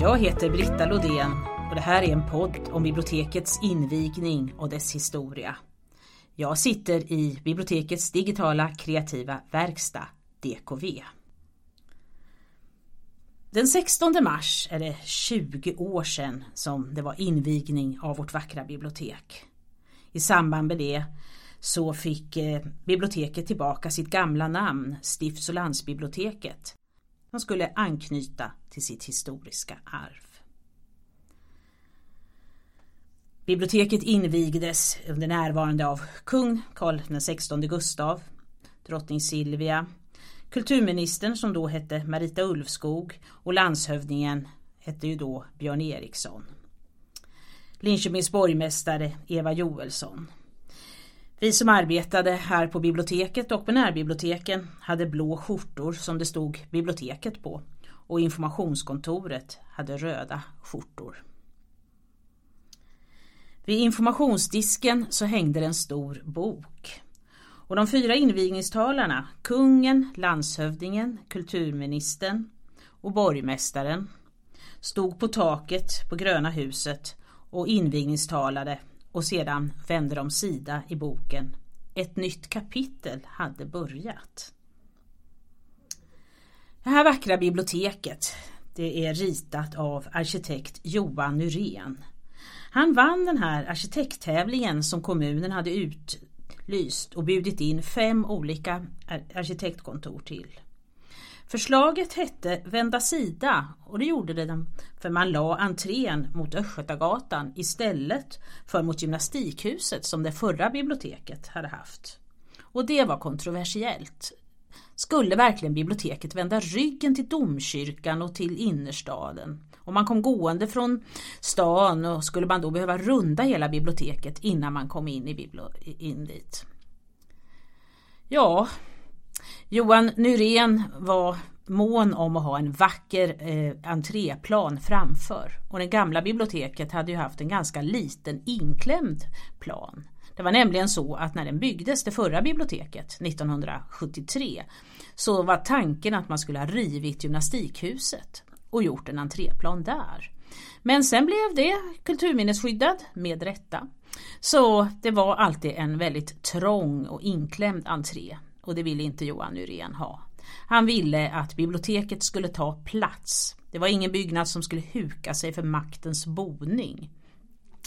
Jag heter Britta Lodén och det här är en podd om bibliotekets invigning och dess historia. Jag sitter i bibliotekets digitala kreativa verkstad, DKV. Den 16 mars är det 20 år sedan som det var invigning av vårt vackra bibliotek. I samband med det så fick eh, biblioteket tillbaka sitt gamla namn, Stifts och landsbiblioteket som skulle anknyta till sitt historiska arv. Biblioteket invigdes under närvarande av kung Carl XVI Gustav, drottning Silvia, kulturministern som då hette Marita Ulvskog och landshövdingen hette ju då Björn Eriksson. Linköpings borgmästare Eva Joelsson. Vi som arbetade här på biblioteket och på närbiblioteken hade blå skjortor som det stod biblioteket på och informationskontoret hade röda skjortor. Vid informationsdisken så hängde det en stor bok. Och de fyra invigningstalarna, kungen, landshövdingen, kulturministern och borgmästaren, stod på taket på Gröna huset och invigningstalade och sedan vände de sida i boken. Ett nytt kapitel hade börjat. Det här vackra biblioteket det är ritat av arkitekt Johan Nyrén. Han vann den här arkitekttävlingen som kommunen hade utlyst och bjudit in fem olika arkitektkontor till. Förslaget hette Vända sida och det gjorde det för man la entrén mot Östgötagatan istället för mot gymnastikhuset som det förra biblioteket hade haft. Och det var kontroversiellt. Skulle verkligen biblioteket vända ryggen till domkyrkan och till innerstaden? Om man kom gående från stan och skulle man då behöva runda hela biblioteket innan man kom in, i in dit? Ja, Johan Nyrén var mån om att ha en vacker eh, entréplan framför. Och det gamla biblioteket hade ju haft en ganska liten inklämd plan. Det var nämligen så att när den byggdes, det förra biblioteket 1973, så var tanken att man skulle ha rivit gymnastikhuset och gjort en entréplan där. Men sen blev det kulturminnesskyddad med rätta. Så det var alltid en väldigt trång och inklämd entré och det ville inte Johan Nyrén ha. Han ville att biblioteket skulle ta plats. Det var ingen byggnad som skulle huka sig för maktens boning.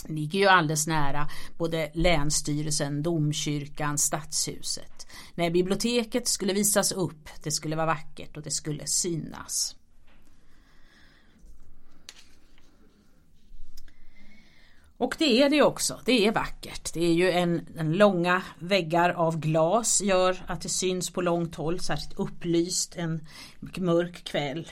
Det ligger ju alldeles nära både Länsstyrelsen, Domkyrkan, Stadshuset. När biblioteket skulle visas upp, det skulle vara vackert och det skulle synas. Och det är det också, det är vackert. Det är ju en, en långa väggar av glas gör att det syns på långt håll, särskilt upplyst en mörk kväll.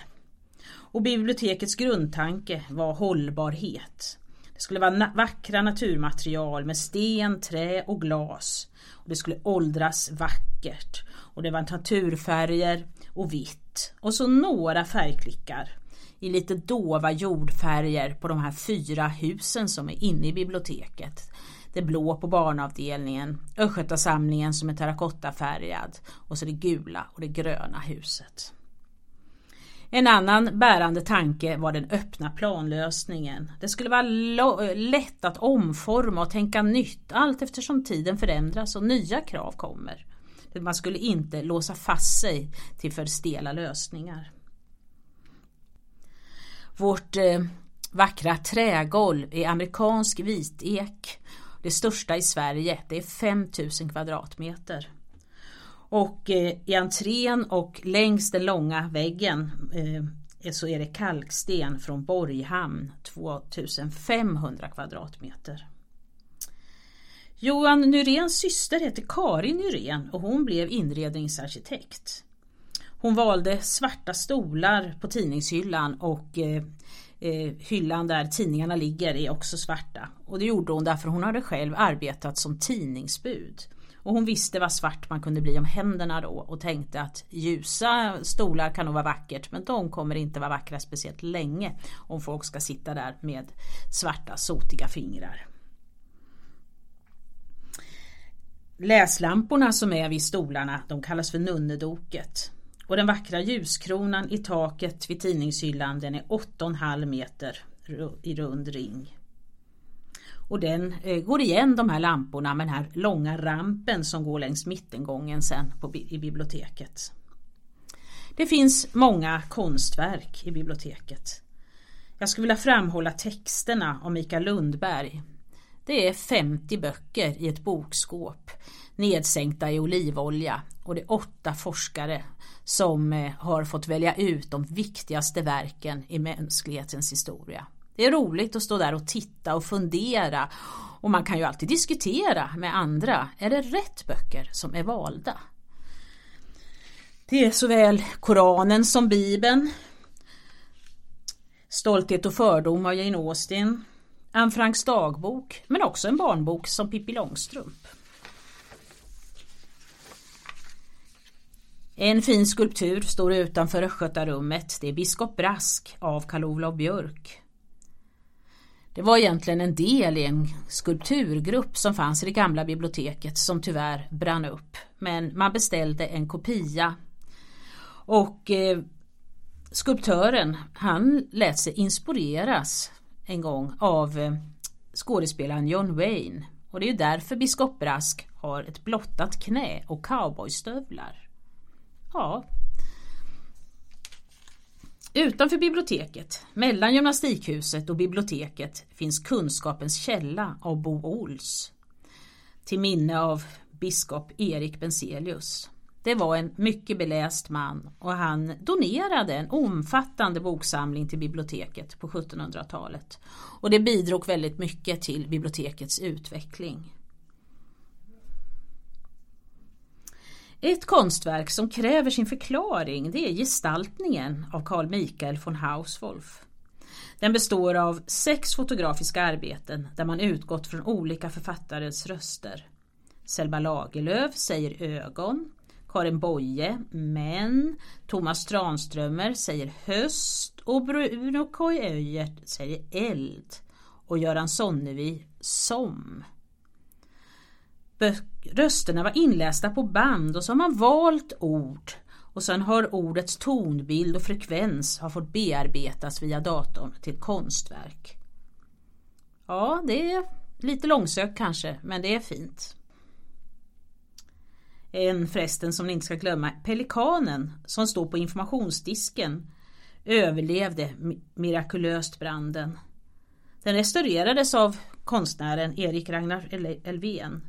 Och bibliotekets grundtanke var hållbarhet. Det skulle vara na vackra naturmaterial med sten, trä och glas. Och det skulle åldras vackert. Och det var naturfärger och vitt. Och så några färgklickar i lite dova jordfärger på de här fyra husen som är inne i biblioteket. Det blå på barnavdelningen, Östgötasamlingen som är terrakottafärgad och så det gula och det gröna huset. En annan bärande tanke var den öppna planlösningen. Det skulle vara lätt att omforma och tänka nytt allt eftersom tiden förändras och nya krav kommer. Man skulle inte låsa fast sig till för stela lösningar. Vårt eh, vackra trägolv är amerikansk vitek. Det största i Sverige. Det är 5000 kvadratmeter. Och eh, i entrén och längs den långa väggen eh, så är det kalksten från Borghamn 2500 kvadratmeter. Johan Nyréns syster heter Karin Nyrén och hon blev inredningsarkitekt. Hon valde svarta stolar på tidningshyllan och eh, eh, hyllan där tidningarna ligger är också svarta. Och det gjorde hon därför hon hade själv arbetat som tidningsbud. Och hon visste vad svart man kunde bli om händerna då och tänkte att ljusa stolar kan nog vara vackert men de kommer inte vara vackra speciellt länge om folk ska sitta där med svarta sotiga fingrar. Läslamporna som är vid stolarna de kallas för nunnedoket och den vackra ljuskronan i taket vid tidningshyllan den är 8,5 meter i rund ring. Och den eh, går igen de här lamporna med den här långa rampen som går längs mittengången sen på, i biblioteket. Det finns många konstverk i biblioteket. Jag skulle vilja framhålla texterna av Mikael Lundberg. Det är 50 böcker i ett bokskåp nedsänkta i olivolja och det är åtta forskare som eh, har fått välja ut de viktigaste verken i mänsklighetens historia. Det är roligt att stå där och titta och fundera och man kan ju alltid diskutera med andra. Är det rätt böcker som är valda? Det är såväl Koranen som Bibeln. Stolthet och fördom av Jane Austen. Anne Franks dagbok men också en barnbok som Pippi Långstrump. En fin skulptur står utanför Östgötarummet. Det är biskop Brask av Karl-Olof Björk. Det var egentligen en del i en skulpturgrupp som fanns i det gamla biblioteket som tyvärr brann upp. Men man beställde en kopia och eh, skulptören han lät sig inspireras en gång av eh, skådespelaren John Wayne. Och det är därför biskop Brask har ett blottat knä och cowboystövlar. Ja. Utanför biblioteket, mellan gymnastikhuset och biblioteket finns Kunskapens källa av Bo Ols. Till minne av biskop Erik Benselius. Det var en mycket beläst man och han donerade en omfattande boksamling till biblioteket på 1700-talet. Och det bidrog väldigt mycket till bibliotekets utveckling. Ett konstverk som kräver sin förklaring det är gestaltningen av Carl Michael von Hauswolf. Den består av sex fotografiska arbeten där man utgått från olika författares röster. Selma Lagerlöf säger ögon, Karin Boye men Thomas Tranströmer säger höst och Bruno K. Öijert säger eld och Göran Sonnevi som. Rösterna var inlästa på band och så har man valt ord och sen har ordets tonbild och frekvens har fått bearbetas via datorn till konstverk. Ja, det är lite långsökt kanske, men det är fint. En förresten som ni inte ska glömma, pelikanen som står på informationsdisken överlevde mirakulöst branden. Den restaurerades av konstnären Erik Ragnar Elfven.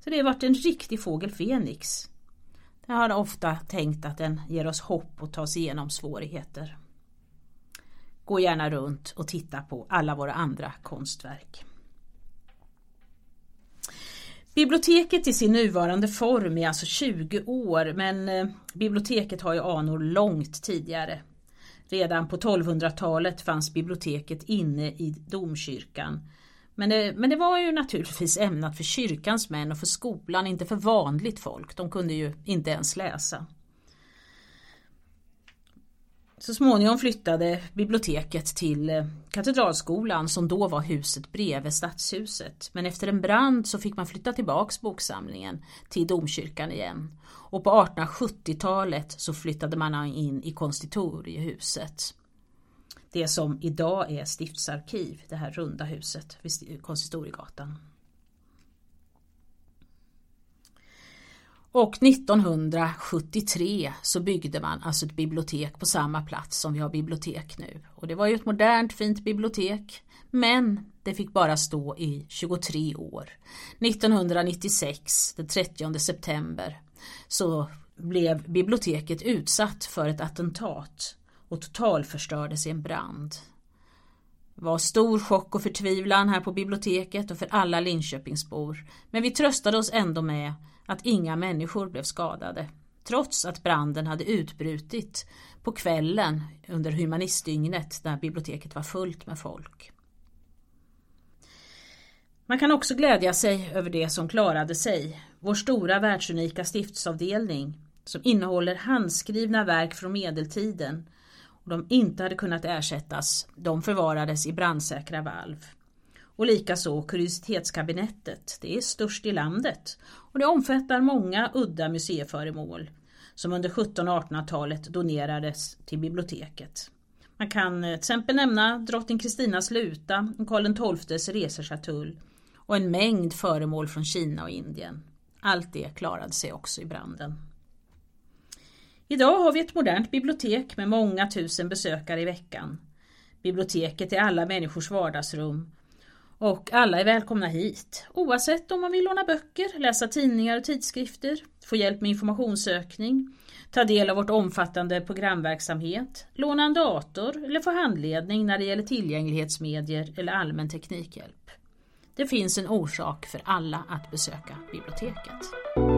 Så det har varit en riktig fågel Fenix. Jag har ofta tänkt att den ger oss hopp och tar oss igenom svårigheter. Gå gärna runt och titta på alla våra andra konstverk. Biblioteket i sin nuvarande form är alltså 20 år men eh, biblioteket har ju anor långt tidigare. Redan på 1200-talet fanns biblioteket inne i domkyrkan. Men det, men det var ju naturligtvis ämnat för kyrkans män och för skolan, inte för vanligt folk. De kunde ju inte ens läsa. Så småningom flyttade biblioteket till eh, Katedralskolan som då var huset bredvid stadshuset. Men efter en brand så fick man flytta tillbaks boksamlingen till domkyrkan igen. Och på 1870-talet så flyttade man in i konstitoriehuset. Det som idag är stiftsarkiv, det här runda huset vid Konsistoriegatan. Och 1973 så byggde man alltså ett bibliotek på samma plats som vi har bibliotek nu. Och det var ju ett modernt fint bibliotek. Men det fick bara stå i 23 år. 1996, den 30 september, så blev biblioteket utsatt för ett attentat och totalförstördes i en brand. Det var stor chock och förtvivlan här på biblioteket och för alla Linköpingsbor. Men vi tröstade oss ändå med att inga människor blev skadade. Trots att branden hade utbrutit på kvällen under humanistdygnet när biblioteket var fullt med folk. Man kan också glädja sig över det som klarade sig. Vår stora världsunika stiftsavdelning som innehåller handskrivna verk från medeltiden och de inte hade kunnat ersättas. De förvarades i brandsäkra valv. Och likaså kuriositetskabinettet. Det är störst i landet och det omfattar många udda museiföremål som under 1700 och 1800-talet donerades till biblioteket. Man kan eh, till exempel nämna drottning Kristinas luta, Karl XIIs reseschatull och en mängd föremål från Kina och Indien. Allt det klarade sig också i branden. Idag har vi ett modernt bibliotek med många tusen besökare i veckan. Biblioteket är alla människors vardagsrum och alla är välkomna hit, oavsett om man vill låna böcker, läsa tidningar och tidskrifter, få hjälp med informationssökning, ta del av vårt omfattande programverksamhet, låna en dator eller få handledning när det gäller tillgänglighetsmedier eller allmän teknikhjälp. Det finns en orsak för alla att besöka biblioteket.